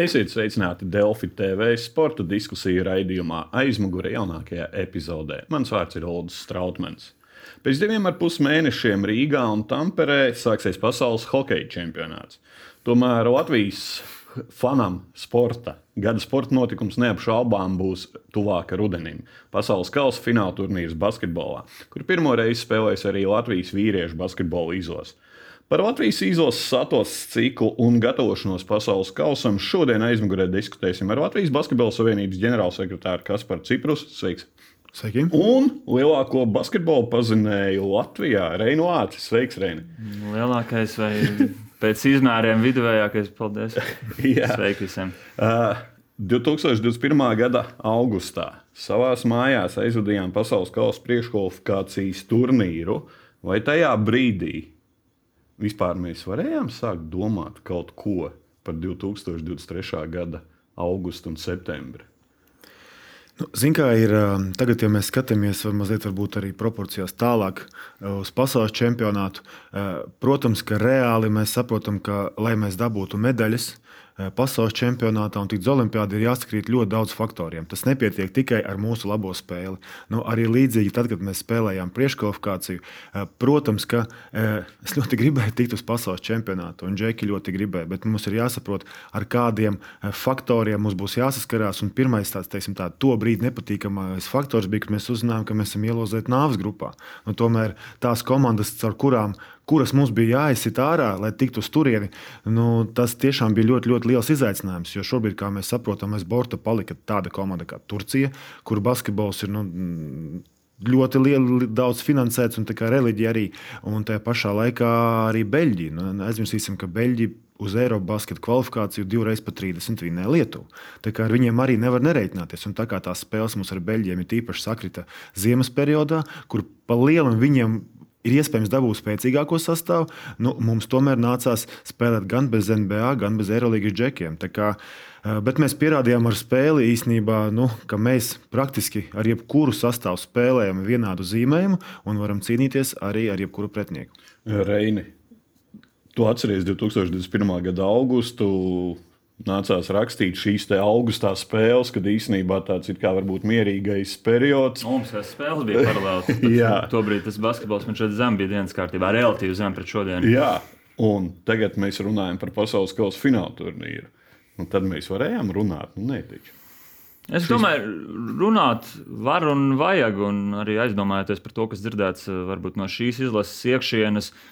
Esiet sveicināti Delfi TV sporta diskusiju raidījumā aizmugurē jaunākajā epizodē. Mans vārds ir Olds Strautmans. Pēc diviem ar pus mēnešiem Rīgā un Tamperē sāksies pasaules hokeja čempionāts. Tomēr Latvijas fanam sporta gada sporta notikums neapšaubām būs tuvāk rudenim. Pasaules kausa fināla turnīrs basketbolā, kur pirmo reizi spēlēs arī Latvijas vīriešu basketbola izlase. Par Latvijas izlases satos ciklu un gatavošanos pasaules kausam šodien aizmugurē diskutēsim ar Latvijas Basketbola Savienības ģenerālsekretāru Kasparu Ciprus. Sveiks! Sveiki. Un lielāko basketbolu pazinēju Latvijā - Reinu Lācis. Sveiks, Reini! Lielākais vai pēc izmēriem viduvējākais. Paldies! Sveiki visiem! Uh, 2021. gada augustā savā mājās aizvadījām pasaules kausa priekškvalifikācijas turnīru. Vai tajā brīdī vispār mēs varējām sākt domāt kaut ko par 2023. gada augustu un septembri. Nu, Ziniet, kā ir tagad, ja mēs skatāmies mazliet arī proporcijās tālāk uz pasaules čempionātu, protams, ka reāli mēs saprotam, ka, lai mēs dabūtu medaļas, pasaules čempionātā un tikt uz olimpiādu, ir jāsakrīt ļoti daudz faktoriem. Tas nepietiek tikai ar mūsu labo spēli. Nu, arī līdzīgi tad, kad mēs spēlējām priekškvalifikāciju, eh, protams, ka eh, es ļoti gribēju tikt uz pasaules čempionātu, un Džeki ļoti gribēja, bet mums ir jāsaprot, ar kādiem faktoriem mums būs jāsaskarās. Un pirmais tāds, teiksim, tā, to brīdi nepatīkamais faktors bija, kad mēs uzzinājām, ka mēs esam ielozēti nāves grupā. Nu, tomēr tās komandas, caur kurām kuras mums bija jāizsit ārā, lai tiktu uz turieni, nu, tas tiešām bija ļoti, ļoti liels izaicinājums. Jo šobrīd, kā mēs saprotam, aiz borta palika tāda komanda kā Turcija, kur basketbols ir. Nu, ļoti liela, daudz finansēts, un tā kā reliģija arī. Un tajā pašā laikā arī Beļģija. Nu, aizmirsīsim, ka Beļģija uz Eiropas basketbola kvalifikāciju divreiz pa 30 vinēja Lietuvu. Tā kā ar viņiem arī nevar nereiķināties. Un tā kā tās spēles mums ar Beļģiem ir īpaši sakrita ziemas periodā, kur pa lielam viņiem ir iespējams dabūt spēcīgāko sastāvu. Nu, mums tomēr nācās spēlēt gan bez NBA, gan bez Eirolandes džekiem. Kā, eh, bet mēs pierādījām ar spēli īstenībā, nu, ka mēs praktiski ar jebkuru sastāvu spēlējam vienādu zīmējumu un varam cīnīties arī ar jebkuru pretinieku. Reini, tu atceries 2021. gada augustu nācās rakstīt šīs augustā spēles, kad īsnībā tāds ir kā varbūt mierīgais periods. Nu, mums tas spēles bija paralēli. Tobrīd tas basketbols man šeit zem bija dienas kārtībā, relatīvi zem pret šodienu. Jā, un tagad mēs runājam par pasaules kausa fināla turnīru. Un tad mēs varējām runāt, nu netiču. Es domāju, runāt var un vajag, un arī aizdomājoties par to, kas dzirdēts varbūt no šīs izlases iekšienes. Uh,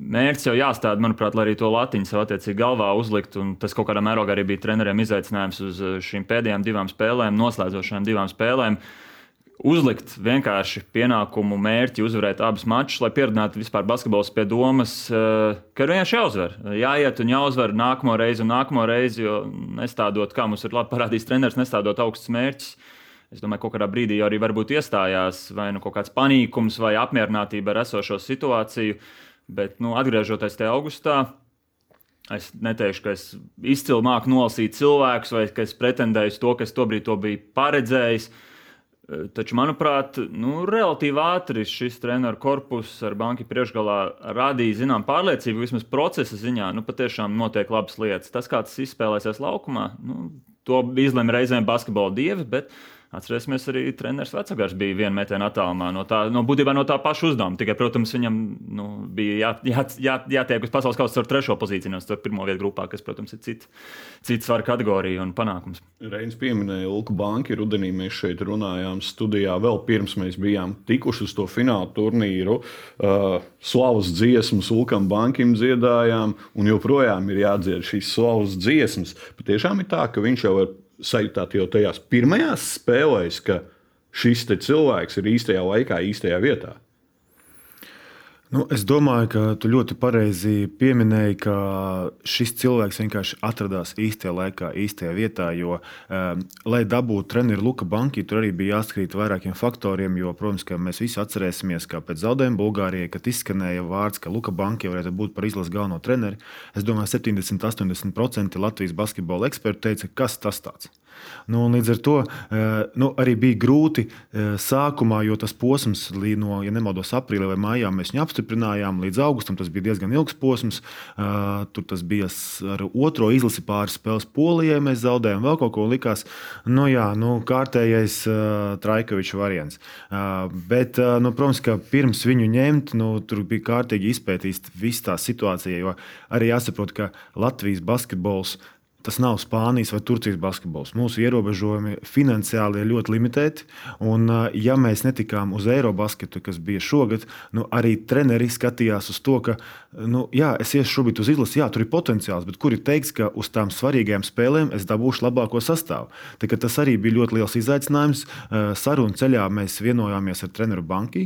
mērķis jau jāstāda, manuprāt, lai arī to latiņu sev attiecīgi galvā uzlikt. Tas kaut kādā mērogā arī bija treneriem izaicinājums uz eh, šīm pēdējām divām spēlēm, noslēdzošajām divām spēlēm. Uzlikt vienkārši pienākumu, mērķi, uzvarēt abus mačus, lai pieradinātu vispār basketbols pie domas, eh, ka ir vienkārši jāuzvar. Jāiet un jāuzvar nākamo reizi un nākamo reizi, jo nestādot, kā mums ir labi parādījis treneris, nestādot augstus mērķus. Es domāju, ka kaut kādā brīdī jau arī varbūt iestājās vai nu kaut kāds panīkums vai apmierinātība ar esošo situāciju. Uh, Bet, nu, atgriežoties te augustā, es neteikšu, ka es izcili māku nolasīt cilvēkus, vai ka es pretendēju to, kas tobrīd to bija paredzējis. Taču, manuprāt, nu, relatīvi ātri šis treneru korpus ar banku priekšgalā radīja zinām pārliecību, vismaz procesa ziņā, nu, patiešām notiek labas lietas. Tas, kā tas izspēlēsies laukumā, nu, to izlemj reizēm basketbola dievi, bet Atcerēsimies, arī treneris Vecāks bija viena metiena attālumā no tā, no, būtībā no tā paša uzdevuma. Tikai, protams, viņam nu, bija jā, jā, jā, jātiek uz pasaules kausa ar trešo pozīciju, nevis ar pirmo vietu grupā, kas, protams, ir cits, cits svaru kategorija un panākums. Reins pieminēja Ulku Banku. Rudenī mēs šeit runājām studijā vēl pirms mēs bijām tikuši uz to fināla turnīru. Uh, slavas dziesmas Ulkam Bankim dziedājām, un joprojām ir jādzied šīs slavas dziesmas. Patiešām ir tā, ka viņš jau ir sajūtāt jau tajās pirmajās spēlēs, ka šis cilvēks ir īstajā laikā, īstajā vietā. Nu, es domāju, ka tu ļoti pareizi pieminēji, ka šis cilvēks vienkārši atradās īstajā laikā, īstajā vietā. Jo, um, lai dabūtu treneru Luka Banki, tur arī bija jāskrīt vairākiem faktoriem. Jo, protams, mēs visi atcerēsimies, ka pēc zaudējuma Bulgārijai, kad izskanēja vārds, ka Luka Banki varētu būt par izlases galveno treneri, es domāju, 70-80% Latvijas basketbola eksperti teica, kas tas tāds ir. Nu, līdz ar to nu, arī bija grūti sākumā, jo tas posms, no, ja nemaldos, aprīlī vai maijā mēs viņu apstiprinājām, līdz augustam tas bija diezgan ilgs posms. Tur tas bija ar otro izlasi pāris spēles Polijai, mēs zaudējām vēl kaut ko likās. Nu, jā, nu, kārtējais Traikoviča variants. Bet, nu, protams, ka pirms viņu ņemt, nu, tur bija kārtīgi izpētīta visa tā situācija, jo arī jāsaprot, ka Latvijas basketbols Tas nav Spānijas vai Turcijas basketbols. Mūsu ierobežojumi finansiāli ir ļoti limitēti. Un, ja mēs netikām uz Eirobasketu, kas bija šogad, nu, arī treneri skatījās uz to, ka, nu, jā, es iešu šobrīd uz izlasi, jā, tur ir potenciāls, bet kur ir teikts, ka uz tām svarīgajām spēlēm es dabūšu labāko sastāvu. Tā, tas arī bija ļoti liels izaicinājums. Sarunu ceļā mēs vienojāmies ar treneru banku,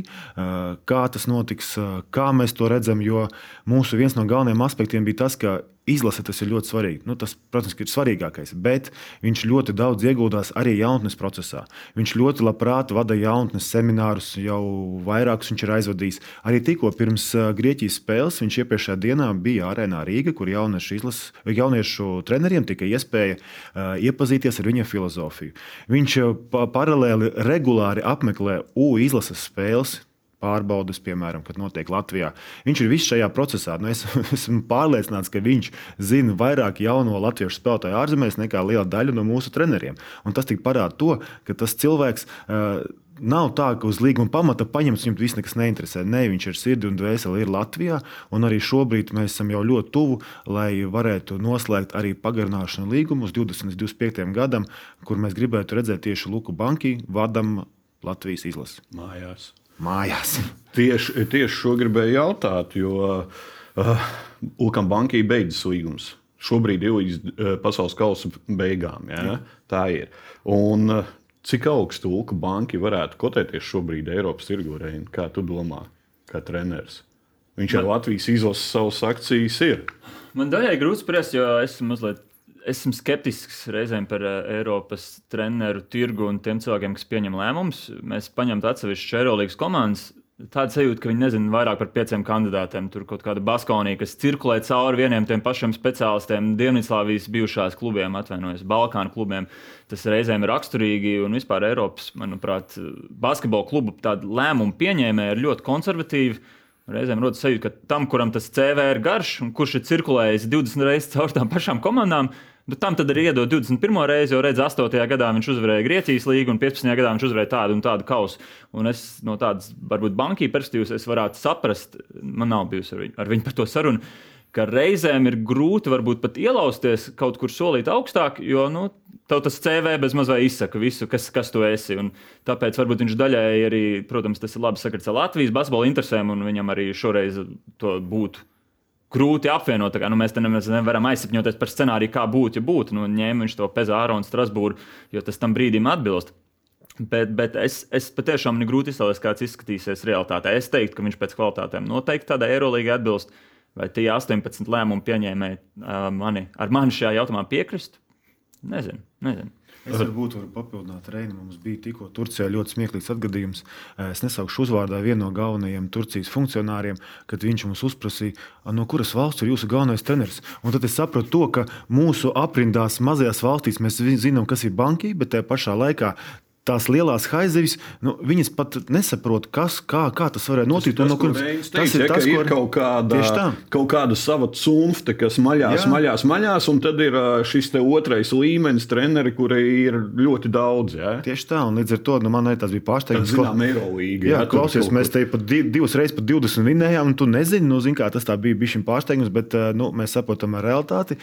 kā tas notiks, kā mēs to redzam, jo mūsu viens no galvenajiem aspektiem bija tas, ka Izlase tas ir ļoti svarīgi. Nu, tas, protams, ir svarīgākais, bet viņš ļoti daudz ieguldās arī jaunatnes procesā. Viņš ļoti labprāt vada jaunatnes seminārus, jau vairākus viņš ir aizvadījis. Arī tikko pirms Grieķijas spēles viņš iepriekšējā dienā bija Arēnā Rīga, kur jauniešu, izlases, jauniešu treneriem tika iespēja iepazīties ar viņa filozofiju. Viņš pa paralēli regulāri apmeklē U izlases spēles pārbaudas, piemēram, kad notiek Latvijā. Viņš ir viss šajā procesā. Nu, es esmu pārliecināts, ka viņš zina vairāk jauno latviešu spēlētāju ārzemēs nekā liela daļa no mūsu treneriem. Un tas tik parāda to, ka tas cilvēks. Uh, Nav tā, ka uz līguma pamata paņemts viņam viss nekas neinteresē. Nē, viņš ir sirdi un dvēseli ir Latvijā. Un arī šobrīd mēs esam jau ļoti tuvu, lai varētu noslēgt arī pagarināšanu līgumu uz 20, 25 gadam, kur mēs gribētu redzēt tieši Luku Banki vadam Latvijas izlasi. Mājās mājās. Tieši, tieši šo gribēju jautāt, jo uh, Ulkam bankai beidzas līgums. Šobrīd ir līdz uh, pasaules kausa beigām. Ja? Jā. Tā ir. Un, uh, cik augstu Ulka banki varētu kotēties šobrīd Eiropas tirgu? Kā tu domā, kā treneris? Viņš ar Latvijas izlases savas akcijas ir. Man daļai grūti spriest, jo esmu mazliet esmu skeptisks reizēm par uh, Eiropas treneru tirgu un tiem cilvēkiem, kas pieņem lēmumus. Mēs paņemam atsevišķas Eirolandes komandas. Tāda sajūta, ka viņi nezina vairāk par pieciem kandidātiem. Tur kaut kāda baskonija, kas cirkulē cauri vieniem tiem pašiem speciālistiem, Dienvidslāvijas bijušās klubiem, atvainojos, Balkānu klubiem. Tas reizēm ir raksturīgi un vispār Eiropas, manuprāt, basketbola klubu lēmumu pieņēmēji ir ļoti konservatīvi. Reizēm rodas sajūta, ka tam, kuram tas CV ir garš un kurš ir cirkulējis 20 reizes caur tām pašām komandām, Nu, tam tad arī iedod 21. reizi, jo redz, 8. gadā viņš uzvarēja Grieķijas līgu, un 15. gadā viņš uzvarēja tādu un tādu kausu. Un es no tādas, varbūt, bankas perspektīvas varētu saprast, man nav bijusi ar viņu, ar viņu par to sarunu, ka reizēm ir grūti varbūt pat ielausties kaut kur solīt augstāk, jo nu, tev tas CV bez mazā izsaka visu, kas, kas tu esi. Un tāpēc varbūt viņš daļēji arī, protams, tas ir labi sakarts ar Latvijas basketbola interesēm, un viņam arī šoreiz to būtu grūti apvienot. Kā, nu, mēs nevaram aizsapņoties par scenāriju, kā būtu, ja būtu. Nu, ņēma viņš to Pezāru un Strasbūru, jo tas tam brīdim atbilst. Bet, bet es, es patiešām grūti iztēloties, kāds izskatīsies realitātē. Es teiktu, ka viņš pēc kvalitātēm noteikti tādai Eirolandā atbilst. Vai tie 18 lēmumu pieņēmēji mani, ar mani šajā jautājumā piekrist? Nezinu. nezinu. Es varbūt varu papildināt, Reini. Mums bija tikko Turcijā ļoti smieklīgs atgadījums. Es nesaukšu uzvārdā vienu no galvenajiem Turcijas funkcionāriem, kad viņš mums uzprasīja, no kuras valsts ir jūsu galvenais treneris. Un tad es sapratu to, ka mūsu aprindās mazajās valstīs mēs zinām, kas ir banka, bet tajā pašā laikā tās lielās haizivis, nu, viņas pat nesaprot, kas, kā, kā tas varētu notikt. Tas, no, kur, teica, tas ir tas, ir kaut kāda, kaut kāda sava cunfte, kas maļās, Jā. maļās, maļās, un tad ir šis otrais līmenis treneri, kuri ir ļoti daudz. Ja? Tieši tā, un līdz ar to nu, man tas bija pārsteigums. Zinām, Eirolīga, jā, jā klausies, mēs te pat div, divas reizes pat 20 vinējām, un tu nezini, nu, zin, kā tas bija bijis pārsteigums, bet nu, mēs saprotam realitāti.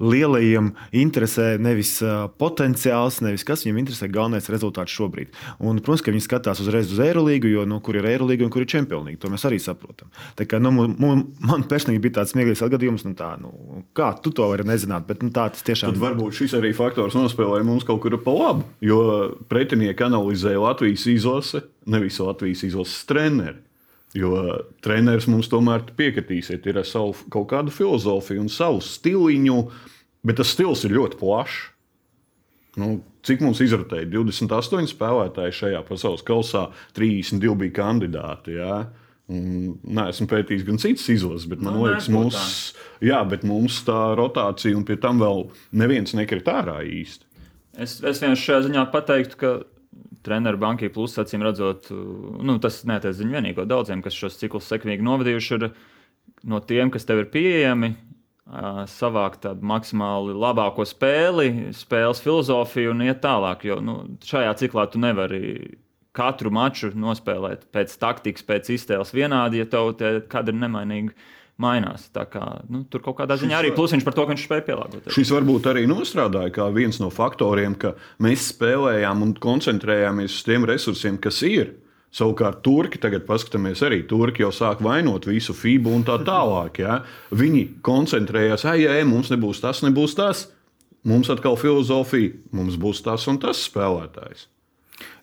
Lielajiem interesē nevis potenciāls, nevis kas viņiem interesē, galvenais rezultāts šobrīd. Un, protams, ka viņi skatās uzreiz uz Eirolīgu, jo nu, kur ir Eirolīga un kur ir Čempionīga. To mēs arī saprotam. Tā kā, nu, man personīgi bija tāds smieklīgs atgadījums, nu, tā, nu, kā tu to vari nezināt, bet nu, tā tas tiešām ir. Varbūt šis arī faktors nospēlēja mums kaut kur pa labu, jo pretinieki analizēja Latvijas izlase, nevis Latvijas izlases treneri. Jo treneris mums tomēr piekritīsiet, ir ar savu kaut kādu filozofiju un savu stiliņu, bet tas stils ir ļoti plašs. Nu, cik mums izrotēja 28 spēlētāji šajā pasaules kausā, 32 bija kandidāti. Ja? Nē, esmu pētījis gan citas izlases, bet man nu, liekas, mums, jā, bet mums tā rotācija, un pie tam vēl neviens nekrit ārā īsti. Es, es vienkārši šajā ziņā pateiktu, ka treneru bankai plus, acīm redzot, nu, tas netiec ziņu vienīgo daudziem, kas šos ciklus sekmīgi novadījuši, ir no tiem, kas tev ir pieejami, savākt tādu maksimāli labāko spēli, spēles filozofiju un iet tālāk. Jo nu, šajā ciklā tu nevari katru maču nospēlēt pēc taktikas, pēc iztēles vienādi, ja tev tie kadri nemainīgi mainās. Tā kā, nu, tur kaut kādā ziņā arī plusiņš par to, ka viņš spēja pielāgoties. Šis varbūt arī nostrādāja kā viens no faktoriem, ka mēs spēlējām un koncentrējāmies uz tiem resursiem, kas ir. Savukārt, turki tagad paskatāmies, arī turki jau sāk vainot visu FIBU un tā tālāk. Ja? Viņi koncentrējās, ah, ja mums nebūs tas, nebūs tas. Mums atkal filozofija, mums būs tas un tas spēlētājs.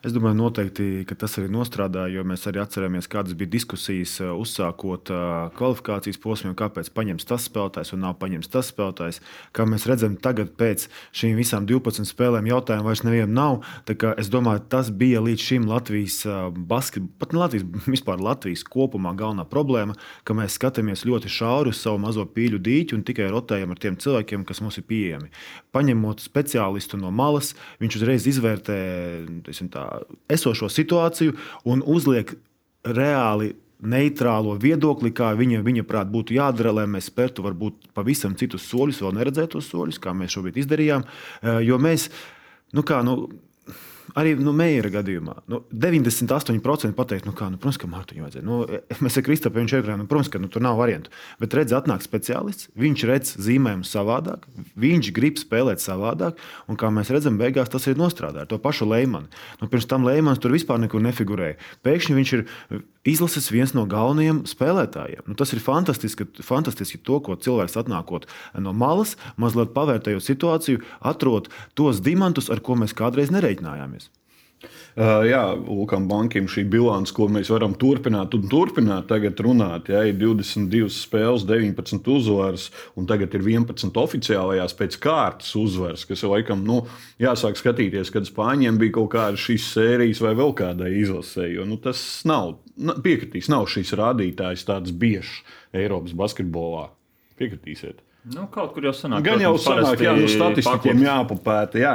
Es domāju, noteikti, ka tas arī nostrādāja, jo mēs arī atceramies, kādas bija diskusijas uh, uzsākot uh, kvalifikācijas posmiem, kāpēc paņems tas spēlētājs un nav paņemts tas spēlētājs. Kā mēs redzam, tagad pēc šīm visām 12 spēlēm jautājumu vairs nevienam nav. Es domāju, tas bija līdz šim Latvijas uh, basketbolam, pat ne Latvijas, vispār Latvijas kopumā galvenā problēma, ka mēs skatāmies ļoti šauri uz savu mazo pīļu dīķi un tikai rotējam ar tiem cilvēkiem, kas mums ir pieejami. Paņemot speciālistu no malas, viņš uzreiz izvērtē tā, esošo situāciju un uzliek reāli neitrālo viedokli, kā viņa, viņa prāt, būtu jādara, lai mēs spērtu varbūt pavisam citus soļus, vēl neredzētos soļus, kā mēs šobrīd izdarījām. Eh, jo mēs, nu kā, nu, arī nu, Meijera gadījumā nu, 98% pateikt, nu, kā, nu, protams, ka Mārtiņu vajadzēja. Nu, mēs ar Kristapam viņš iekrājām, nu, protams, ka nu, tur nav variantu. Bet redz, atnāk speciālists, viņš redz zīmējumu savādāk, viņš grib spēlēt savādāk, un kā mēs redzam, beigās tas ir nostrādājis ar to pašu Leimanu. Nu, pirms tam Leimans tur vispār nekur nefigurēja. Pēkšņi viņš ir izlases viens no galvenajiem spēlētājiem. Nu, tas ir fantastiski, fantastiski to, ko cilvēks atnākot no malas, mazliet pavērtējot situāciju, atrod tos diamantus, ar ko mēs kādreiz nereiķinājāmies. Uh, jā, Lukam Bankim šī bilance, ko mēs varam turpināt un turpināt, tagad runāt, ja ir 22 spēles, 19 uzvaras, un tagad ir 11 oficiālajās pēc kārtas uzvaras, kas laikam, nu, jāsāk skatīties, kad Spāņiem bija kaut kāda šīs sērijas vai vēl kādai izlasē, jo nu, tas nav, piekritīs, nav šīs rādītājs tāds biežs Eiropas basketbolā. Piekritīsiet. Nu, kaut kur jau sanāk. Gan jau sanāk, jā, nu, statistikiem jāpapēta. Jā.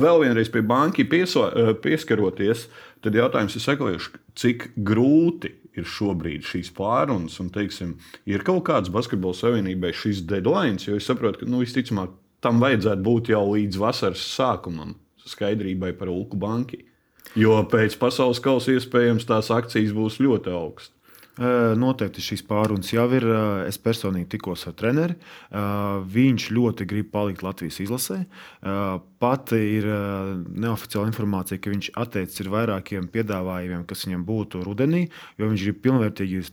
Vēl vienreiz pie banki pieso, pieskaroties, tad jautājums ir sekojuši, cik grūti ir šobrīd šīs pārunas, un, teiksim, ir kaut kāds basketbola savienībai šis deadline, jo es saprotu, ka, nu, visticamāk, tam vajadzētu būt jau līdz vasaras sākumam skaidrībai par Ulku banki. Jo pēc pasaules kausa iespējams tās akcijas būs ļoti augstas. Noteikti šīs pārunas jau ir. Es personīgi tikos ar treneri. Viņš ļoti grib palikt Latvijas izlasē. Pat ir neoficiāla informācija, ka viņš atteicis vairākiem piedāvājumiem, kas viņam būtu rudenī, jo viņš grib pilnvērtīgi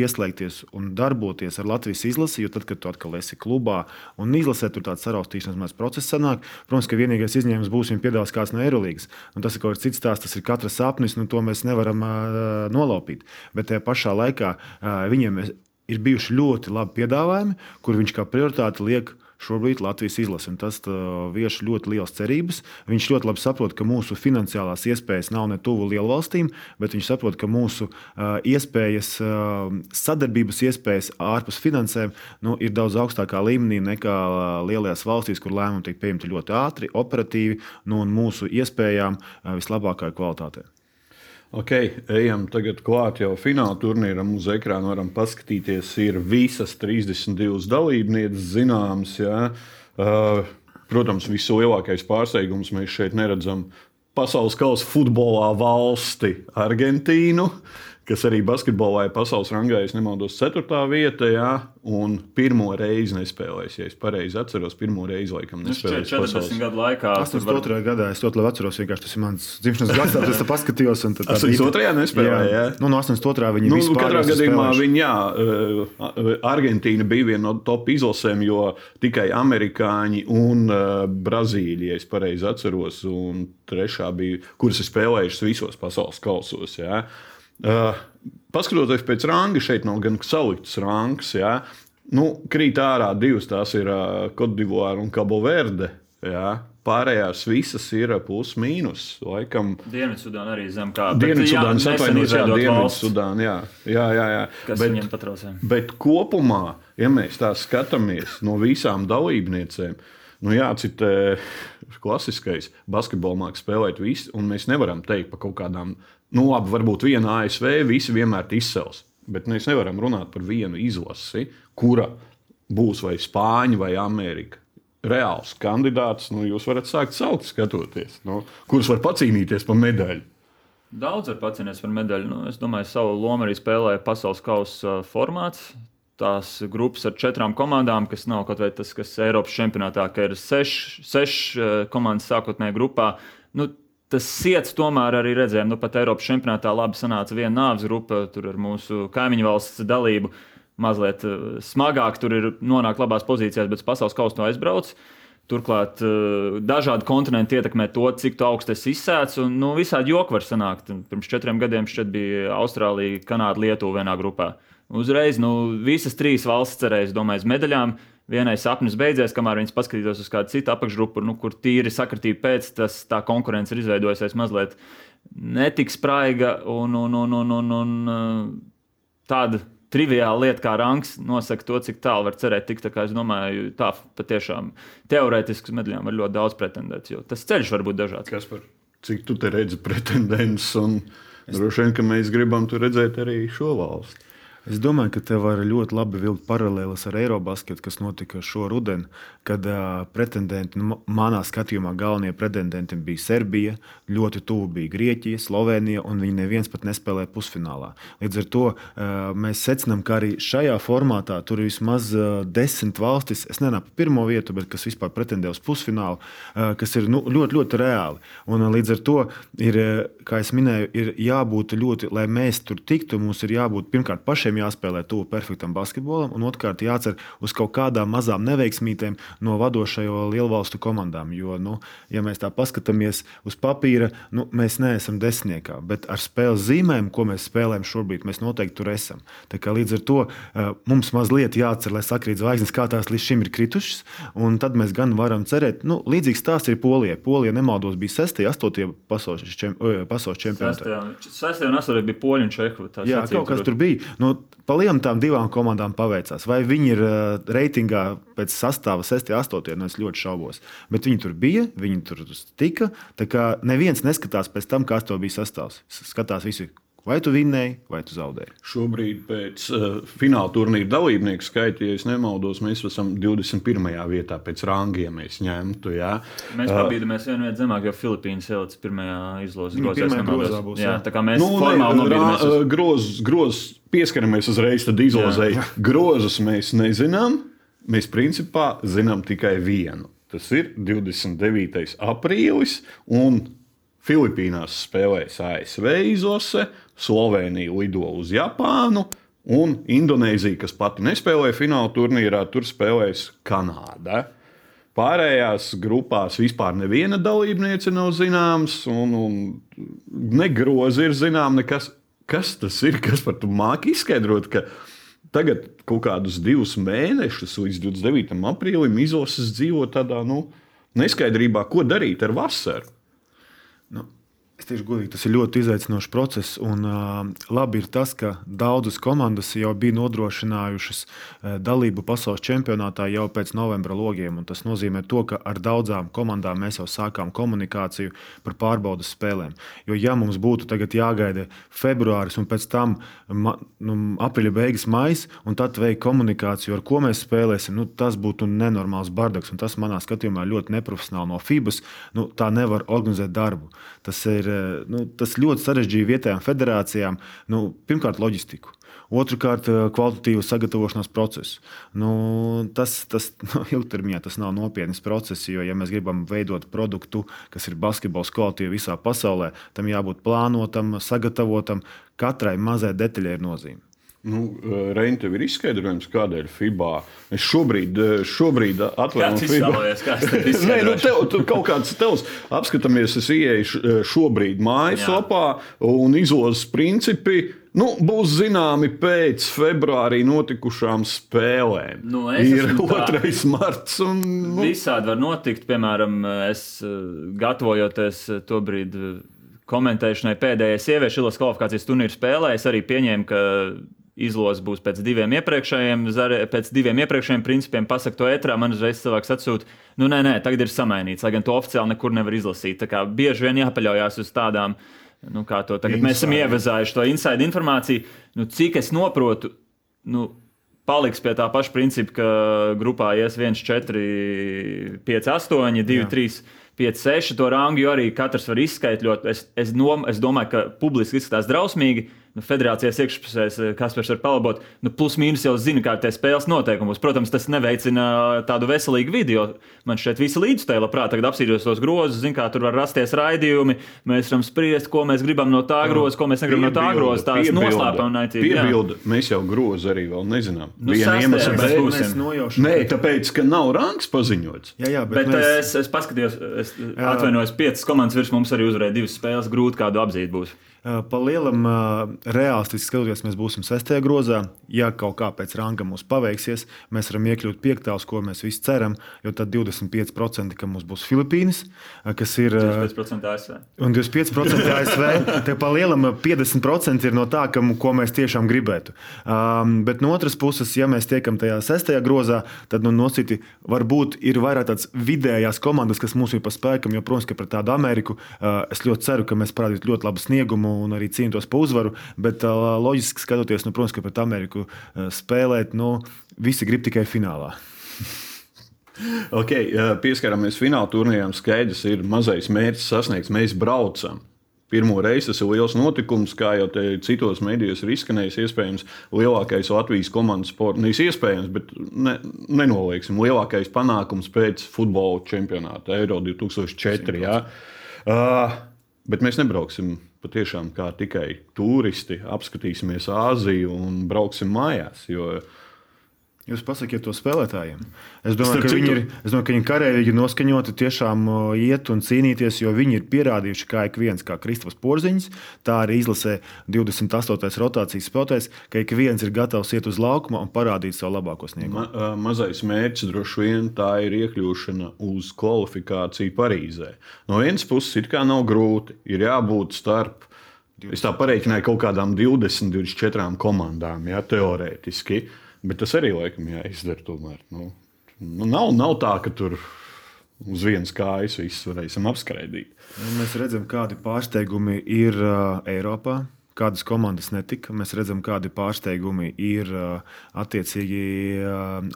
pieslēgties un darboties ar Latvijas izlasi, jo tad, kad tu atkal esi klubā un izlasē, tur tāds saraustīšanās process sanāk. Protams, ka vienīgais izņēmums būs, ja piedāvās kāds no Eirolandes. Tas ir kaut kas cits stāsts, tas ir katra sapnis, nu, to mēs nevaram uh, nolaupīt. Bet tajā pašā laikā uh, viņiem ir bijuši ļoti labi piedāvājumi, kur viņš kā prioritāti liek šobrīd Latvijas izlase. Tas vieš ļoti liels cerības. Viņš ļoti labi saprot, ka mūsu finansiālās iespējas nav ne tuvu lielvalstīm, bet viņš saprot, ka mūsu iespējas, sadarbības iespējas ārpus finansēm nu, ir daudz augstākā līmenī nekā lielajās valstīs, kur lēmumi tiek pieņemti ļoti ātri, operatīvi nu, un mūsu iespējām vislabākajā kvalitātē. Ok, ejam tagad klāt jau fināla turnīram. Uz ekrāna varam paskatīties, ir visas 32 dalībnieces zināmas. Ja? Uh, protams, vislielākais pārsteigums mēs šeit neredzam pasaules kausa futbolā valsti Argentīnu. Uh, kas arī basketbolā ir pasaules rangā, ja nemaldos, 4. vietā. Jā, un pirmo reizi nespēlējis. Ja es pareizi atceros, pirmo reizi laikam nespēlējis. 40 pasaules. gadu laikā. 82. Var... gadā es ļoti labi atceros, vienkārši tas ir mans dzimšanas gads, tad es paskatījos. 82. Jā, nespēlēja. Jā. Nu, no 82. viņi nu, vispār. Katrā gadījumā viņi, jā, uh, Argentīna bija viena no top izlasēm, jo tikai amerikāņi un uh, Brazīlija, ja es pareizi atceros, un trešā bija, kuras ir spēlējušas visos pasaules kausos. Jā. Uh, paskatoties pēc ranga, šeit nav gan salikts rangs. Ja? Nu, krīt ārā divas, tās ir uh, Kodivāra un Cabo Verde. Ja? Pārējās visas ir plus mīnus. Laikam, Dienvidsudāna arī zem kā Dienvidsudāna atvainojas, jā, Dienvidsudāna, jā, jā, jā, jā. Kas bet, viņam patraucē? Bet kopumā, ja mēs tā skatāmies no visām dalībniecēm, nu jācitē klasiskais. Basketbolu mākslinieks spēlēt visi, un mēs nevaram teikt par kaut kādām, nu, labi, varbūt viena ASV visi vienmēr izcels. Bet mēs nevaram runāt par vienu izlasi, kura būs vai Spāņa vai Amerika. Reāls kandidāts, nu, jūs varat sākt saukt, skatoties, nu, kurš var pacīnīties par medaļu. Daudz var pacīnīties par medaļu. Nu, es domāju, savu lomu arī spēlēja pasaules kausa formāts. Tās grupas ar četrām komandām, kas nav kaut vai tas, kas Eiropas čempionātā, ka ir seši seš komandas sākotnējā grupā. Nu, tas sirds tomēr arī redzējām, nu pat Eiropas čempionātā labi sanāca viena nāves grupa, tur ar mūsu kaimiņu valsts dalību. Mazliet smagāk tur ir nonākt labās pozīcijās, bet pasaules kausa no aizbrauc. Turklāt dažādi kontinenti ietekmē to, cik augstu es izsēcu. Nu, visādi joki var sanākt. Pirms četriem gadiem šeit bija Austrālija, Kanāda, Lietuva vienā grupā. Uzreiz nu, visas trīs valsts cerēja, domāju, medaļām. Vienai sapnis beidzies, kamēr viņas paskatītos uz kādu citu apakšgrupu, nu, kur tīri sakritība pēc, tas tā konkurence ir izveidojusies mazliet netik spraiga un, un, un, un, un, un tāda triviāla lieta, kā rangs, nosaka to, cik tālu var cerēt. Tik, tā es domāju, tā patiešām teorētiski uz medaļām var ļoti daudz pretendēt, tas ceļš var būt dažāds. Kas par cik tu redzi pretendents? Un... Es... Droši vien, ka mēs gribam redzēt arī šo valsti. Es domāju, ka te var ļoti labi vilkt paralēlas ar Eirobasketu, kas notika šo rudeni, kad uh, pretendenti, nu, manā skatījumā, galvenie pretendenti bija Serbija, ļoti tuvu bija Grieķija, Slovenija, un viņi neviens pat nespēlēja pusfinālā. Līdz ar to uh, mēs secinām, ka arī šajā formātā tur ir vismaz uh, desmit valstis, es nenāku pirmo vietu, bet kas vispār pretendē uz pusfinālu, uh, kas ir nu, ļoti, ļoti reāli. Un, uh, līdz ar to ir, kā jau minēju, ir jābūt ļoti, lai mēs tur tiktu, mums ir jābūt pirmkārt pašiem pašiem jāspēlē tuvu perfektam basketbolam, un otrkārt jācer uz kaut kādām mazām neveiksmītēm no vadošajo lielvalstu komandām. Jo, nu, ja mēs tā paskatāmies uz papīra, nu, mēs neesam desmitniekā, bet ar spēles zīmēm, ko mēs spēlējam šobrīd, mēs noteikti tur esam. Līdz ar to uh, mums mazliet jācer, lai sakrīt zvaigznes, kā tās līdz šim ir kritušas, un tad mēs gan varam cerēt, nu, līdzīgs stāsts ir Polijai. Polija, nemaldos, bija 6. un 8. pasaules čempionātā. 6. un 8. bija Poļu un Čehu. Jā, kaut kas tur bija. Nu, Pa lielam tām divām komandām paveicās. Vai viņi ir uh, reitingā pēc sastāva 6, 8, nu es ļoti šaubos. Bet viņi tur bija, viņi tur tika. Tā kā neviens neskatās pēc tam, kāds to bija sastāvs. Skatās visi Vai tu vinnēji, vai tu zaudēji? Šobrīd, pēc uh, fināla turnīra dalībnieku skaita, ja nemaldos, mēs esam 21. vietā pēc rangiem. Mēs ņemtu, jā. Mēs uh, pabīdamies vienu vietu zemāk, jo Filipīnas ielicis pirmajā izlozes grozā. Būs, jā, jā, tā kā mēs nu, formāli nobīdamies. Uz... Groz, groz, pieskaramies uzreiz izlozēji. Grozus mēs nezinām. Mēs principā zinām tikai vienu. Tas ir 29. aprīlis un Filipīnās spēlēs ASV izlase, Slovenija lido uz Japānu, un Indonēzija, kas pati nespēlēja fināla turnīrā, tur spēlēs Kanāda. Pārējās grupās vispār neviena dalībniece nav zināms, un, un negrozi ir zināms, nekas. Kas tas ir? Kas par to māki izskaidrot? Ka tagad kaut kādus divus mēnešus līdz 29. aprīlim izlases dzīvo tādā nu, neskaidrībā, ko darīt ar vasaru. Nu, Es teikšu, godīgi, tas ir ļoti izaicinošs process. Un, uh, labi ir tas, ka daudzas komandas jau bija nodrošinājušas uh, dalību pasaules čempionātā jau pēc novembra logiem. Tas nozīmē, to, ka ar daudzām komandām mēs jau sākām komunikāciju par pārbaudas spēlēm. Jo, ja mums būtu jāgaida februāris un pēc tam ma, nu, aprīļa beigas, maijs, un tad veikt komunikāciju, ar ko mēs spēlēsim, nu, tas būtu nenormāls bardaks. Tas manā skatījumā ļoti neprofesionāli no FIBAS. Nu, tā nevar organizēt darbu. Tas ir nu, tas ļoti sarežģīja vietējām federācijām. Nu, pirmkārt, loģistiku. Otrakārt, eh, kvalitatīvu sagatavošanās procesu. Nu, tas tas nu, ilgtermiņā tas nav nopietns process, jo, ja mēs gribam veidot produktu, kas ir basketbols kvalitāte visā pasaulē, tam jābūt plānotam, sagatavotam. Katrai mazai detaļai ir nozīme. Nu, eh, Reini, tev ir izskaidrojums, kādēļ FIBA. Es šobrīd, eh, šobrīd atvēru FIBA. Nē, nu, tev, tu kaut kāds tevs apskatāmies, es ieeju eh, šobrīd mājaslapā un izlozes principi. Nu, būs zināmi pēc februārī notikušām spēlēm. Nu, ir 2. marts. Un, nu. Visādi var notikt. Piemēram, es gatavojoties to brīdi komentēšanai pēdējai sieviešu ilas kvalifikācijas turnīra spēlē, es arī pieņēmu, ka izlozes būs pēc diviem iepriekšējiem, pēc diviem iepriekšējiem principiem. Pasakot to ētrā, man uzreiz cilvēks atsūta, nu nē, nē, tagad ir samainīts, lai gan to oficiāli nekur nevar izlasīt. Tā kā bieži vien jāpaļaujas uz tādām, nu kā to tagad inside. mēs esam ievezājuši, to inside informāciju. Nu, cik es saprotu, nu, paliks pie tā paša principa, ka grupā ies 1, 4, 5, 8, 2, Jā. 3. 5, 6 to rangu, arī katrs var izskaidrot. Es, es, nom, es domāju, ka publiski izskatās drausmīgi nu, federācijas iekšpusēs, eh, kas var palabot, nu, plus mīnus jau zina, kā tie spēles noteikumus. Protams, tas neveicina tādu veselīgu vidi, jo man šeit visi līdzstēji labprāt apsīdos tos grozus, zina, kā tur var rasties raidījumi. Mēs varam spriest, ko mēs gribam no tā groza, ko mēs negribam piebilda, no tā groza. Tās noslēpumnaicīgi. Piebilda, mēs jau grozu arī vēl nezinām. Nu, Viena iemesla dēļ. Nē, tāpēc, ka nav rangs paziņots. Jā, jā, bet, bet mēs... es, es paskatījos, es atvainojos, piecas komandas virs mums arī uzvarēja divas spēles. Grūti kādu apzīt būs. Pa lielam, reālistiski skatoties, mēs būsim sestajā grozā. Ja kaut kā pēc ranga mums paveiksies, mēs varam iekļūt piektā, uz ko mēs visi ceram. Jo tad 25% ka mums būs Filipīnas, kas ir 25% ASV. Un 25% ASV. Te pa lielam 50% ir no tā, ka, ko mēs tiešām gribētu. Um, bet no otras puses, ja mēs tiekam tajā sestajā grozā, tad nu, nositi varbūt ir vairāk tādas vidējās komandas, kas mums ir pa spēkam. Jo, protams, ka pret tādu Ameriku uh, es ļoti ceru, ka mēs parādīsim ļoti labu sniegumu un arī cīnītos par uzvaru. Bet loģiski skatoties, nu, protams, ka pret Ameriku spēlēt, nu, visi grib tikai finālā. okay, pieskaramies fināla turnīram. Skaidrs ir mazais mērķis sasniegts. Mēs braucam. Pirmo reizi tas ir liels notikums, kā jau te citos medijos ir izskanējis. Iespējams, lielākais Latvijas komandas sports, nevis iespējams, bet ne, nenolieksim, lielākais panākums pēc futbola čempionāta Euro 2004. Jā. Uh, bet mēs nebrauksim patiešām kā tikai turisti, apskatīsimies Āziju un brauksim mājās. Jo, Jūs pasakiet to spēlētājiem. Es domāju, ka viņi ir, domāju, ka viņi karavīgi noskaņoti tiešām iet un cīnīties, jo viņi ir pierādījuši, kā ik viens, kā Kristofers Porziņš, tā arī izlasē 28. rotācijas spēlētājs, ka ik viens ir gatavs iet uz laukumu un parādīt savu labāko sniegumu. Ma, mazais mērķis droši vien tā ir iekļūšana uz kvalifikāciju Parīzē. No vienas puses, it kā nav grūti, ir jābūt starp. Es tā pareiķināju kaut kādām 20, 24 komandām, ja, teorētiski. Uh, Bet tas arī laikam jāizdara. Tomēr. Nu, nu, nav, nav tā, ka tur uz vienas kājas viss varēsim apskraidīt. Nu, mēs redzam, kādi pārsteigumi ir uh, Eiropā kādas komandas netika. Mēs redzam, kādi pārsteigumi ir attiecīgi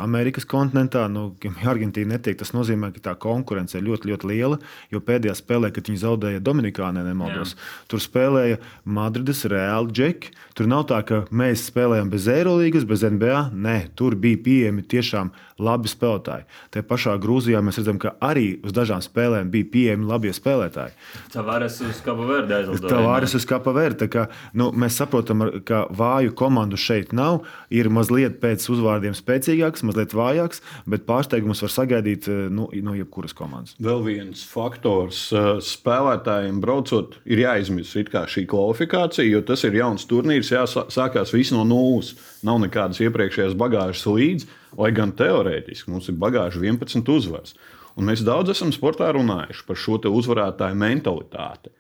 Amerikas kontinentā. Nu, ja Argentīna netiek, tas nozīmē, ka tā konkurence ir ļoti, ļoti liela. Jo pēdējā spēlē, kad viņi zaudēja Dominikānai, nemaldos, Jā. tur spēlēja Madrides Real Džeki. Tur nav tā, ka mēs spēlējam bez Eirolandes, bez NBA. Nē, tur bija pieejami tiešām labi spēlētāji. Te pašā Grūzijā mēs redzam, ka arī uz dažām spēlēm bija pieejami labi spēlētāji. Tavares uz Kapa Verde aizlidoja. Tavares uz Kapa Verde. Nu, mēs saprotam, ka vāju komandu šeit nav. Ir mazliet pēc uzvārdiem spēcīgāks, mazliet vājāks, bet pārsteigums var sagaidīt eh, nu, no jebkuras komandas. Vēl viens faktors eh, spēlētājiem braucot, ir jāizmirst šī kvalifikācija, jo tas ir jauns turnīrs, jāsākās viss no nulles. Nav nekādas iepriekšējās bagāžas līdzi. Lai gan teorētiski mums ir bagāža 11 uzvaras. Un mēs daudz esam sportā runājuši par šo uzvarētāju mentalitāti.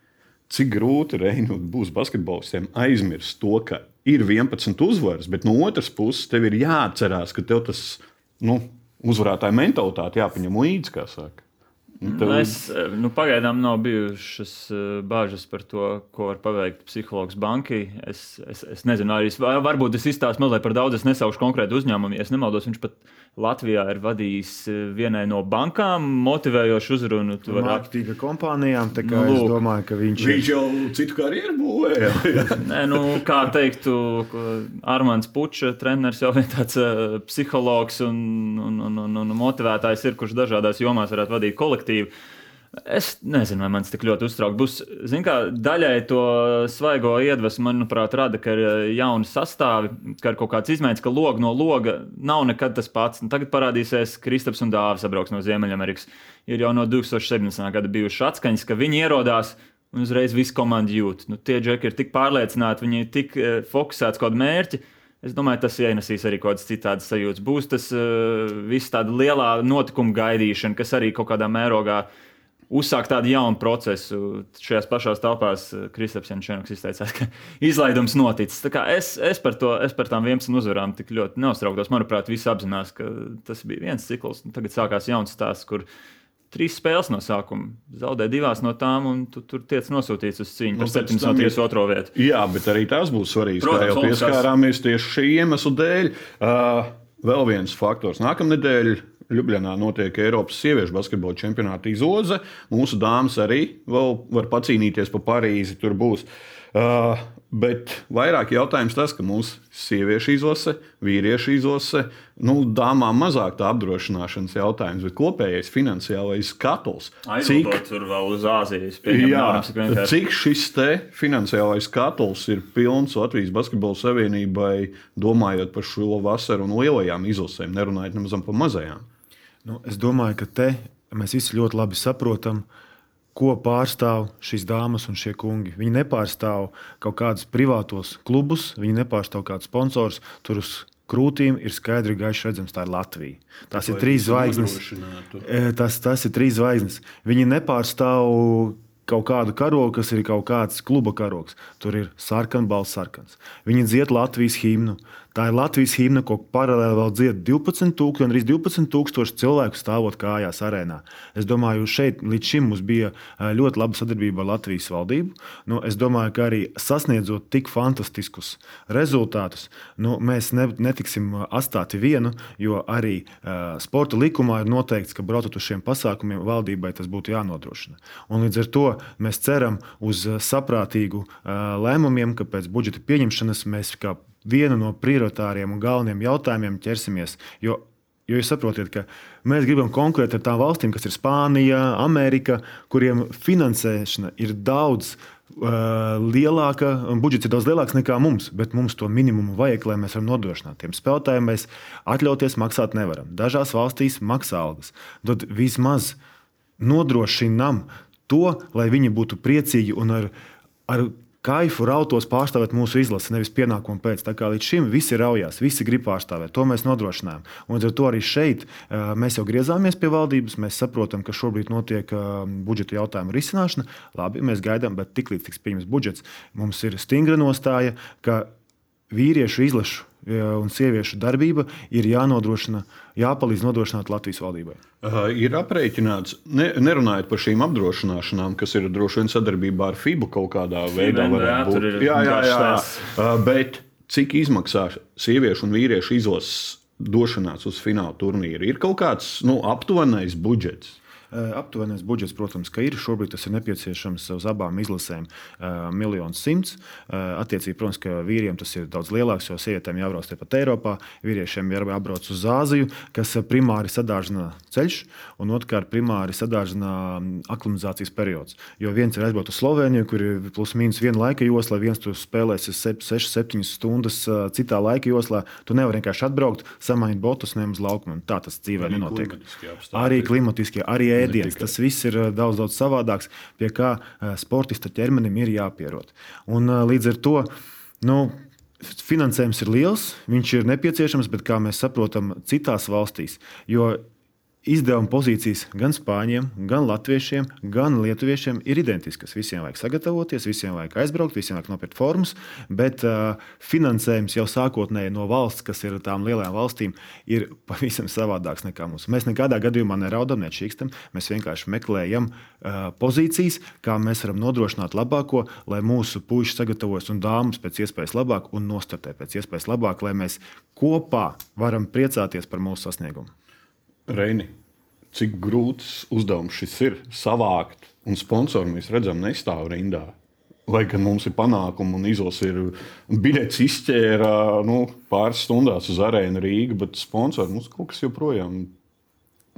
Cik grūti Reinu būs basketbolistiem aizmirst to, ka ir 11 uzvaras, bet no otras puses tev ir jāatcerās, ka tev tas nu, uzvarētāja mentalitāte jāpaņem līdzi, kā saka. Nu, tev... Es, nu, pagaidām nav bijušas uh, bāžas par to, ko var paveikt psihologs bankai. Es, es, es nezinu, arī es, varbūt es izstāstu mazliet par daudz. Es nesaušu konkrētu uzņēmumu. Ja es nemaldos, viņš pat Latvijā ir vadījis uh, vienai no bankām motivējošu uzrunu. Tur var aktīva kompānijām. Nu, es domāju, ka viņš, viņš jau citu karjeru būvēja. Nē, nu, kā teiktu, Armāns Pučs, treneris jau ir tāds uh, psihologs un, un, un, un, un motivētājs, ir, kurš dažādās jomās varētu vadīt kolektīvu kolektīvu. Es nezinu, vai man tas tik ļoti uztrauc. Būs, kā, daļai to svaigo iedvesmu, manuprāt, rada, ka ir jauni sastāvi, ka ir kaut kāds izmaiņas, ka logs no loga nav nekad tas pats. Un tagad parādīsies Kristaps un Dāvis sabrauks no Ziemeļamerikas. Ir jau no 2017. gada bijušas atskaņas, ka viņi ierodās un uzreiz visu komandu jūt. Nu, tie džeki ir tik pārliecināti, viņi ir tik uh, fokusēti uz kādu mērķi. Es domāju, tas ienesīs arī kaut kādas citādas sajūtas. Būs tas uh, viss tāda lielā notikuma gaidīšana, kas arī kaut kādā mērogā uzsākt tādu jaunu procesu. Šajās pašās telpās Kristaps Jančēnoks izteicās, ka izlaidums noticis. Es, es, par to, es par tām 11 uzvarām tik ļoti neuztrauktos. Manuprāt, visi apzinās, ka tas bija viens cikls. Tagad sākās jauns stāsts, kur trīs spēles no sākuma. Zaudē divās no tām, un tu tur tiec nosūtīts uz cīņu par 7 no 3 otro vietu. Jā, bet arī tas būs svarīgs. Protams, jau pieskārāmies tieši šī iemesla dēļ. Uh, vēl viens faktors. Nākamnedēļ Ljubljanā notiek Eiropas sieviešu basketbola čempionāta izloze. Mūsu dāmas arī vēl var pacīnīties pa Parīzi. Tur būs. Uh, Bet vairāk jautājums tas, ka mūsu sieviešu izlase, vīriešu izlase, nu, dāmām mazāk tā apdrošināšanas jautājums, bet kopējais finansiālais skatls. Cik tur vēl uz Āzijas pieejams? Cik šis te finansiālais skatls ir pilns Latvijas Basketbola Savienībai, domājot par šo vasaru un lielajām izlasēm, nerunājot nemaz par mazajām? Nu, es domāju, ka te mēs visi ļoti labi saprotam, uh, ko pārstāv šīs dāmas un šie kungi. Viņi nepārstāv kaut kādus privātos klubus, viņi nepārstāv kādus sponsorus. Tur uz krūtīm ir skaidri gaiši redzams, tā ir Latvija. Tās ir trīs zvaigznes. E, tas, tas ir trīs zvaigznes. Viņi nepārstāv kaut kādu karogu, kas ir kaut kāds kluba karogs. Tur ir sarkans, balss sarkans. Viņi dzied Latvijas himnu. Tā ir Latvijas himna, ko paralēli vēl dzied 12, tūk, arī 12 tūkstoši cilvēku stāvot kājās arēnā. Es domāju, šeit līdz šim mums bija ļoti laba sadarbība ar Latvijas valdību. Nu, es domāju, ka arī sasniedzot tik fantastiskus rezultātus, nu, mēs ne, netiksim atstāti vienu, jo arī uh, sporta likumā ir noteikts, ka braucot uz šiem pasākumiem, valdībai tas būtu jānodrošina. Un līdz ar to mēs ceram uz saprātīgu uh, lēmumiem, ka pēc budžeta pieņemšanas mēs kā vienu no prioritāriem un galvenajiem jautājumiem ķersimies. Jo, jo jūs saprotat, ka mēs gribam konkurēt ar tām valstīm, kas ir Spānija, Amerika, kuriem finansēšana ir daudz. Uh, lielāka, budžets ir daudz lielāks nekā mums, bet mums to minimumu vajag, lai mēs varam nodrošināt. Tiem spēlētājiem mēs atļauties maksāt nevaram. Dažās valstīs maksā algas. Tad vismaz nodrošinām to, lai viņi būtu priecīgi un ar, ar kaifu rautos pārstāvēt mūsu izlasi, nevis pienākumu pēc. Tā kā līdz šim visi raujās, visi grib pārstāvēt. To mēs nodrošinājām. Un ar to arī šeit mēs jau griezāmies pie valdības. Mēs saprotam, ka šobrīd notiek budžeta jautājumu risināšana. Labi, mēs gaidām, bet tiklīdz tiks pieņemts budžets, mums ir stingra nostāja, ka vīriešu izlašu un sieviešu darbība ir jānodrošina, jāpalīdz nodrošināt Latvijas valdībai. Uh, ir aprēķināts, ne, nerunājot par šīm apdrošināšanām, kas ir droši vien sadarbībā ar FIBU kaut kādā veidā. Jā, būt. jā, jā, jā, jā. Uh, bet cik izmaksā sieviešu un vīriešu izlases došanās uz fināla turnīru? Ir kaut kāds nu, aptuvenais budžets. Aptuvenais budžets, protams, ir. Šobrīd tas ir nepieciešams uz abām izlasēm - miljonus simts. Attiecīgi, protams, ka vīriem tas ir daudz lielāks, jo sievietēm jābrauc tepat Eiropā, vīriešiem jābrauc uz Āziju, kas primāri sadārzina ceļš, un otrkārt primāri sadārzina aklimatizācijas periods. Jo viens ir aizbraukt uz Sloveniju, kur ir plus mīnus viena laika josla, viens tur spēlēs 6-7 stundas citā laika joslā. Tu nevari vienkārši atbraukt, samainīt botus, ne uz laukumu. Tā tas dzīvē nenotiek. Arī klimatiskie, arī ēdiens. Tas viss ir eh, daudz, daudz savādāks, pie kā eh, sportista ķermenim ir jāpierod. Un, eh, līdz ar to nu, finansējums ir liels, viņš ir nepieciešams, bet kā mēs saprotam, citās valstīs. Jo izdevuma pozīcijas gan spāņiem, gan latviešiem, gan lietuviešiem ir identiskas. Visiem vajag sagatavoties, visiem vajag aizbraukt, visiem vajag nopirkt formas, bet uh, finansējums jau sākotnēji no valsts, kas ir tām lielajām valstīm, ir pavisam savādāks nekā mums. Mēs nekādā gadījumā neraudam, nečīkstam, mēs vienkārši meklējam uh, pozīcijas, kā mēs varam nodrošināt labāko, lai mūsu puiši sagatavojas un dāmas pēc iespējas labāk un nostartē pēc iespējas labāk, lai mēs kopā varam priecāties par mūsu sasniegumu. Reini, cik grūts uzdevums šis ir savākt, un sponsori mēs redzam, nestāv rindā. Lai gan mums ir panākumi un izlase ir biļets izķēra nu, pāris stundās uz arēnu Rīgā, bet sponsori mums kaut kas joprojām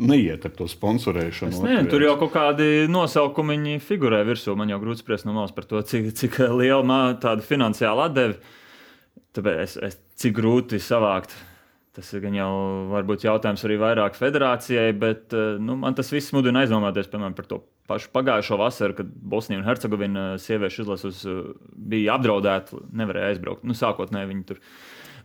neiet ar to sponsorēšanu. Nezinu, tur jau kaut kādi nosaukumi figurē virsū. Man jau grūti spriest no malas par to, cik, cik liela tāda finansiāla atdeve. Tāpēc es, es, cik grūti savākt Tas ir jau varbūt jautājums arī vairāk federācijai, bet eh, nu, man tas viss mudina aizdomāties piemēram, par to pašu pagājušo vasaru, kad Bosnija un Hercegovina sieviešu izlases eh, bija apdraudēta, nevarēja aizbraukt. Nu, sākotnēji viņi tur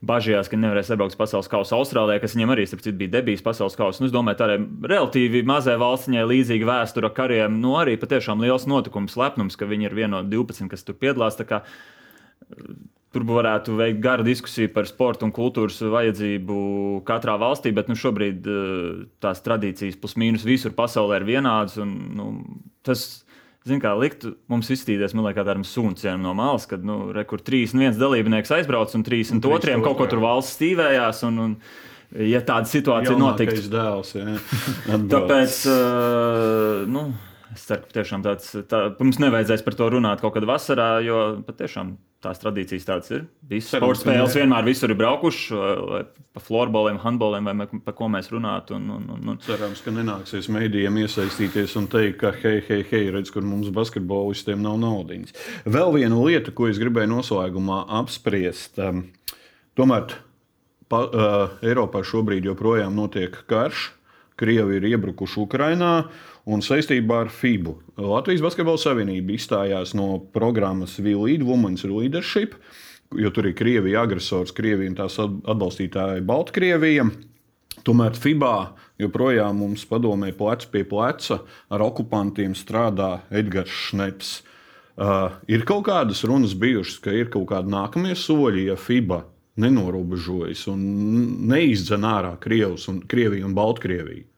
bažījās, ka nevarēs atbraukt uz pasaules kausa Austrālijā, kas viņiem arī citu, bija debijas pasaules kausa. Nu, es domāju, tādai relatīvi mazai valstiņai līdzīga vēsture ar kariem, nu arī patiešām liels notikums, lepnums, ka viņi ir viena no 12, kas tur piedalās. Tur varētu veikt garu diskusiju par sporta un kultūras vajadzību katrā valstī, bet nu, šobrīd eh, tās tradīcijas plus mīnus visur pasaulē ir vienādas. Un, nu, tas zin, kā, liktu mums izstīties nu, kā tādam sunciem no malas, kad nu, re, kur 31 dalībnieks aizbrauc un 32 kaut ko tur valsts stīvējās. Un, un, ja tāda situācija notiktu, dēls, tāpēc uh, nu, es ceru, ka tiešām tāds, tā, mums nevajadzēs par to runāt kaut kad vasarā, jo patiešām tās tradīcijas tādas ir. Visas sporta spēles vienmēr visur ir braukuši, vai pa florboliem, handboliem, vai par ko mēs runātu. Un, un, un, un. Cerams, ka nenāksies mēdījiem iesaistīties un teikt, ka hei, hei, hei, redz, kur mums basketbolistiem nav naudas. Vēl viena lieta, ko es gribēju noslēgumā apspriest. Um, tomēr pa, uh, Eiropā šobrīd joprojām notiek karš. Krievi ir iebrukuši Ukrajinā. Un saistībā ar FIBU Latvijas Basketbola Savienība izstājās no programmas V-Lead Women's Leadership, jo tur ir Krievija agresors, Krievija un tās atbalstītāji Baltkrievija. Tomēr FIBA joprojām mums padomē plec pie pleca ar okupantiem strādā Edgars Šneps. Uh, ir kaut kādas runas bijušas, ka ir kaut kādi nākamie soļi, ja FIBA nenorobežojas un neizdzen ārā Krievus un Krieviju un Baltkrieviju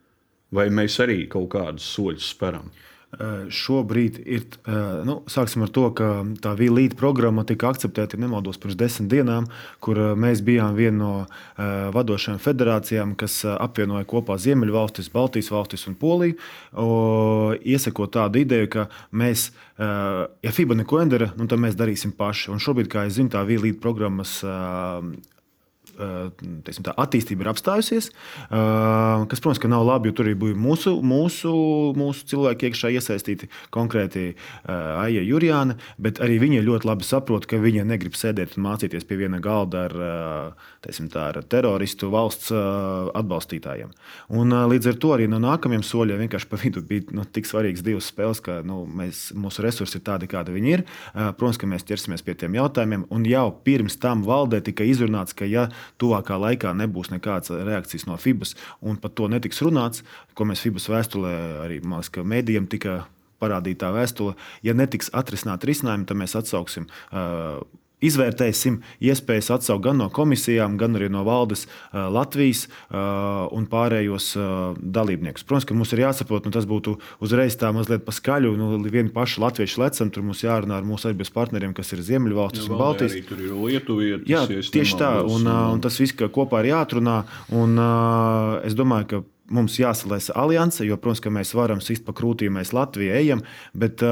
vai mēs arī kaut kādus soļus speram? Uh, šobrīd ir, uh, nu, to, ka tā Vīlīta programma tika akceptēta, ja nemaldos, pirms desmit dienām, kur uh, mēs bijām viena no vadošajām federācijām, kas apvienoja kopā Ziemeļvalstis, Baltijas valstis un Poliju. Iesakot tādu ideju, ka mēs, ja FIBA neko nedara, nu, tad mēs darīsim paši. Un šobrīd, kā es zinu, tā Vīlīta programmas teiksim, tā, attīstība ir apstājusies. Kas, protams, ka nav labi, jo tur bija mūsu, mūsu, mūsu cilvēki iekšā iesaistīti, konkrēti Aija Jurijāna, bet arī viņi ļoti labi saprot, ka viņi negrib sēdēt un mācīties pie viena galda ar, teiksim, tā, ar teroristu valsts atbalstītājiem. Un, līdz ar to arī no nākamajiem soļiem vienkārši pa vidu bija nu, tik svarīgas divas spēles, ka nu, mēs, mūsu resursi ir tādi, kādi viņi ir. Protams, ka mēs ķersimies pie tiem jautājumiem, un jau pirms tam valdē tika izrunāts, ka ja tuvākā laikā nebūs nekādas reakcijas no FIBAS, un par to netiks runāts, ko mēs FIBAS vēstulē arī mēdījiem tika parādītā vēstule. Ja netiks atrisināt risinājumi, tad mēs atsauksim. Uh, izvērtēsim iespējas atsaukt gan no komisijām, gan arī no valdes Latvijas un pārējos dalībniekus. Protams, ka mums ir jāsaprot, nu, tas būtu uzreiz tā mazliet paskaļu. Nu, vieni paši latvieši lecam, tur mums jārunā ar mūsu abiem partneriem, kas ir Ziemeļvalstis un Baltijas. Tur ir Lietuvietis. Jā, tieši tā, un, un tas viss kopā ir jāatrunā. Un, es domāju, ka mums jāsalēsa alianse, jo, protams, mēs varam sist pa krūtīm, mēs Latvijā ejam, bet,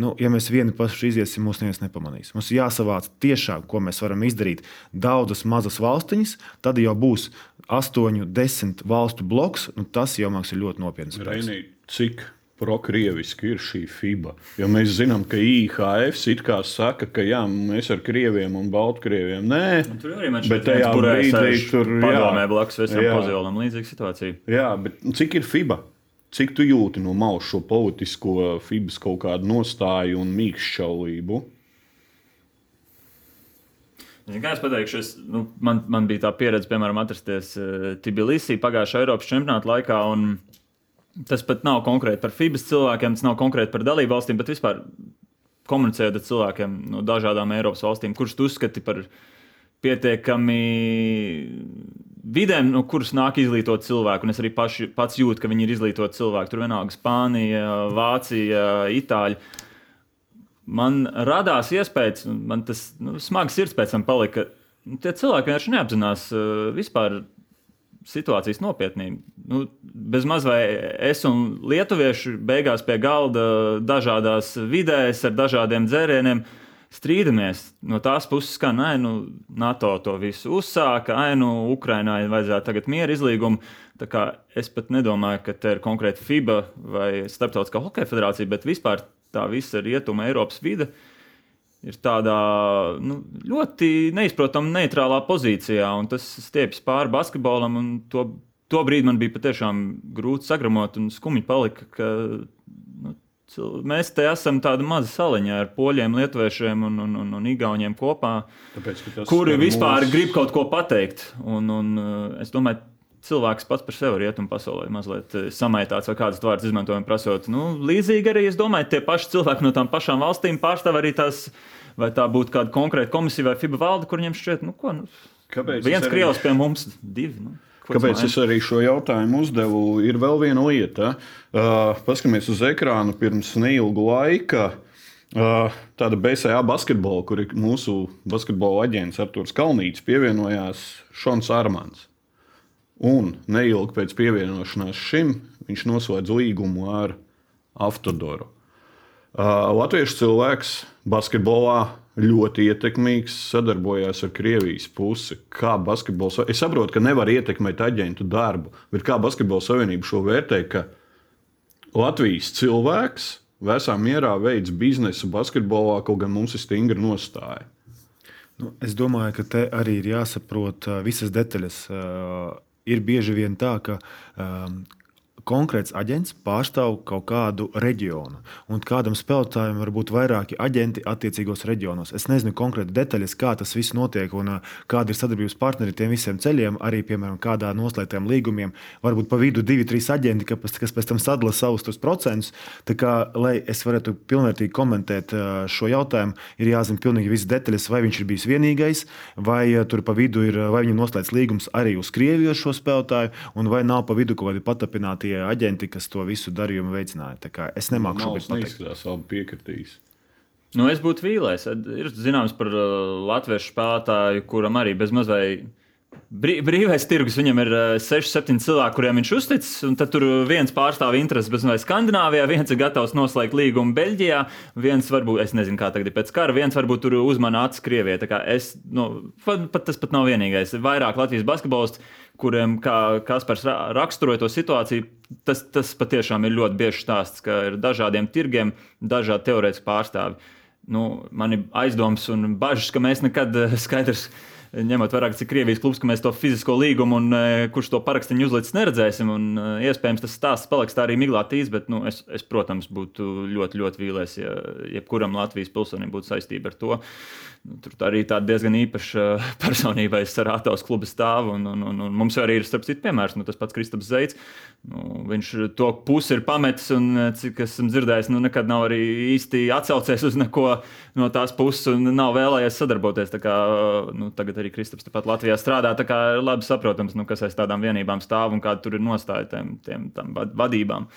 nu, ja mēs vieni paši iziesim, mūs neviens nepamanīs. Mums jāsavāc tiešām, ko mēs varam izdarīt. Daudzas mazas valstiņas, tad jau būs astoņu, desmit valstu bloks, nu, tas jau mums ir ļoti nopietns. Reinī, cik prokrieviski ir šī FIBA. Jo mēs zinām, ka IHF it kā saka, ka jā, mēs ar krieviem un baltkrieviem nē, nu, tur arī mēs tajā brīdī tur padomē blakus Vesam Pozolam līdzīga situācija. Jā, bet cik ir FIBA? Cik tu jūti no malas šo politisko FIBAS kaut kādu nostāju un mīkšķaulību? Zin, kā es pateikšu, es, nu, man, man bija tā pieredze, piemēram, atrasties uh, Tbilisī pagājušā Eiropas čempionāta laikā. Un, uh, Tas pat nav konkrēti par FIBAS cilvēkiem, tas nav konkrēti par dalību valstīm, bet vispār komunicējot ar cilvēkiem no dažādām Eiropas valstīm, kurus tu uzskati par pietiekami vidēm, no kuras nāk izglītot cilvēku. Un es arī paši, pats jūtu, ka viņi ir izglītoti cilvēki. Tur vienalga Spānija, Vācija, Itāļa. Man radās iespējas, man tas nu, smags sirds pēc tam palika. Tie cilvēki vienkārši neapzinās uh, vispār situācijas nopietnību. Nu, bez maz vai es un lietuvieši beigās pie galda dažādās vidēs ar dažādiem dzērieniem strīdamies. No tās puses, ka nē, nu, NATO to visu uzsāka, ai, nu, Ukrainai vajadzētu tagad mieru izlīgumu. Es pat nedomāju, ka te ir konkrēti FIBA vai Starptautiskā hokeja federācija, bet vispār tā visa rietuma Eiropas vide. Uh, ir tādā nu, ļoti neizprotama, neitrālā pozīcijā, un tas stiepjas pāri basketbolam. To, to brīdi man bija patiešām grūti sagramot, un skumji palika, ka nu, Mēs te esam tāda maza saliņa ar poļiem, lietuviešiem un, un, un, un igauniem kopā, Tāpēc, kuri vispār mūs. grib kaut ko pateikt. Un, un, es domāju, cilvēks pats par sevi rietumu pasaulē mazliet uh, samaitāts vai kādas vārdas izmantojam, prasot. Nu, līdzīgi arī es domāju, tie paši cilvēki no tām pašām valstīm pārstāv arī tās, vai tā būtu kāda konkrēta komisija vai FIBA valde, kur viņiem šķiet, nu, ko, nu, Kāpēc viens arī- krievs pie mums, divi. Nu, Kāpēc es arī šo jautājumu uzdevu? Ir vēl viena lieta. Uh, paskatāmies uz ekrānu pirms neilga laika. Uh, tāda BCA basketbola, kur mūsu basketbola aģents Arthurs Kalnīts, pievienojās Šons Armāns. Un neilgi pēc pievienošanās šim viņš noslēdz līgumu ar Autodoru. Uh, Latviešu cilvēks basketbolā ļoti ietekmīgs, sadarbojās ar Krievijas pusi. Kā basketbols, es saprotu, ka nevar ietekmēt aģentu darbu, bet kā basketbola savienība šo vērtē, ka Latvijas cilvēks vesā mierā veids biznesu basketbolā, kaut gan mums ir stingra nostāja. Nu, es domāju, ka te arī ir jāsaprot visas detaļas. Uh, ir bieži vien tā, ka um, konkrēts aģents pārstāv kaut kādu reģionu, un kādam spēlētājam var būt vairāki aģenti attiecīgos reģionos. Es nezinu konkrēti detaļas, kā tas viss notiek un uh, kāda ir sadarbības partneri tiem visiem ceļiem, arī, piemēram, kādā noslēgtiem līgumiem. Varbūt pa vidu divi, trīs aģenti, kas, kas pēc tam sadala savus tos procentus. Tā kā, lai es varētu pilnvērtīgi komentēt uh, šo jautājumu, ir jāzina pilnīgi visas detaļas, vai viņš ir bijis vienīgais, vai uh, tur pa vidu ir, vai viņam noslēdz līgums arī uz Krieviju ar šo spēlētāju, un vai nav pa vidu kaut kādi patapinātie aģenti, kas to visu darījumu veicināja. Tā kā Es nemāku šobrīd pateikt. neizskatās, abi piekritīs. Nu, es būtu vīlies. Ir zināms par uh, latviešu spēlētāju, kuram arī bez mazliet. Brī, brīvais tirgus viņam ir 6, 7 cilvēki, kuriem viņš uzticas. un Tad tur viens pārstāv intereses bezmazliet Skandināvijā, viens ir gatavs noslēgt līgumu Beļģijā, viens varbūt, es nezinu, kā tagad ir pēc kara, viens varbūt tur uzmanā acis Krievijai. Es, nu, pat, pat, tas pat nav vienīgais. Ir vairāk Latvijas basketbolisti, kuriem, kā Kaspars ra- raksturoja to situāciju, tas, tas patiešām ir ļoti bieži stāsts, ka ir dažādiem tirgiem dažādi teorētiski pārstāvi. Nu, man ir aizdoms un bažas, ka mēs nekad eh, skaidrs. Ņemot vērā, cik Krievijas klubs, ka mēs to fizisko līgumu un e, kurš to parakstīnu uzlicis, neredzēsim. Un, e, iespējams, tas stāsts paliks tā arī miglā tīs, bet nu, es, es, protams, būtu ļoti, ļoti vīlies, ja jebkuram Latvijas pilsonim būtu saistība ar to. Nu, tur arī tāda diezgan īpaša personība ir Sarātovas kluba stāva. Un, un, un, un mums arī ir, starp citu, piemērs, nu, tas pats Kristaps Zeits. Nu, viņš to pusi ir pametis, un e, cik esmu dzirdējis, nu, nekad nav arī īsti atsaucies uz neko no tās puses un nav vēlējies sadarboties. Kā, nu, tagad arī Kristaps tepat Latvijā strādā. Tā kā ir labi saprotams, nu, kas aiz tādām vienībām stāv un kāda tur ir nostāja tiem, tiem vadībām.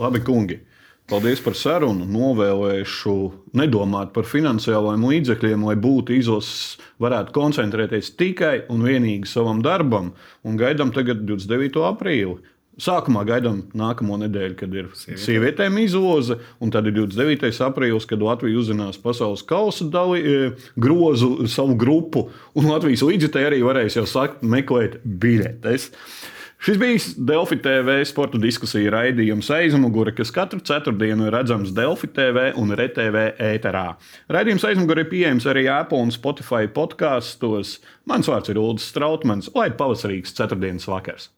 Labi, kungi. Paldies par sarunu. Novēlēšu nedomāt par finansiālajiem līdzekļiem, lai būtu izlases, varētu koncentrēties tikai un vienīgi savam darbam. Un gaidām tagad 29. aprīli. Sākumā gaidām nākamo nedēļu, kad ir Sievietē. sievietēm izloze, un tad ir 29. aprīlis, kad Latvija uzzinās pasaules kausa dali, e, grozu savu grupu, un Latvijas līdzekļi arī varēs jau sākt meklēt biļetes. Šis bija Delfi TV sporta diskusija raidījums aizmugure, kas katru ceturtdienu ir redzams Delfi TV un RTV ēterā. Raidījums aizmugure ir pieejams arī Apple un Spotify podkāstos. Mans vārds ir Ulrichs Strautmans, lai pavasarīgs ceturtdienas vakars!